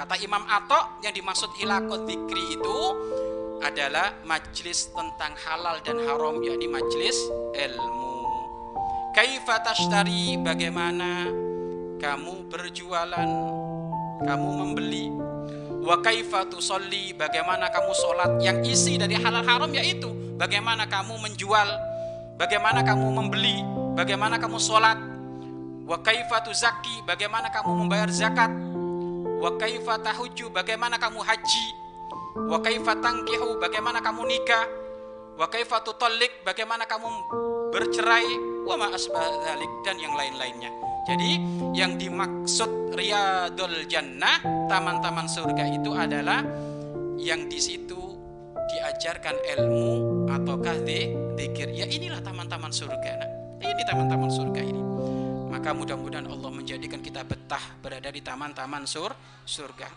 Kata Imam Atok yang dimaksud hilakot dikri itu adalah majlis tentang halal dan haram yakni majlis ilmu. Kaifa tashtari bagaimana kamu berjualan, kamu membeli. Wa kaifa tusalli bagaimana kamu sholat yang isi dari halal haram yaitu bagaimana kamu menjual, bagaimana kamu membeli, bagaimana kamu sholat. Wa kaifa tuzakki bagaimana kamu membayar zakat. Wa kaifa bagaimana kamu haji Wa kaifa bagaimana kamu nikah? Wa kaifa tutallik bagaimana kamu bercerai? Wa ma dzalik dan yang lain-lainnya. Jadi yang dimaksud riyadul jannah, taman-taman surga itu adalah yang di situ diajarkan ilmu ataukah dzikir. Ya inilah taman-taman surga. Nah, ini taman-taman surga ini. Maka mudah-mudahan Allah menjadikan kita betah berada di taman-taman sur surga.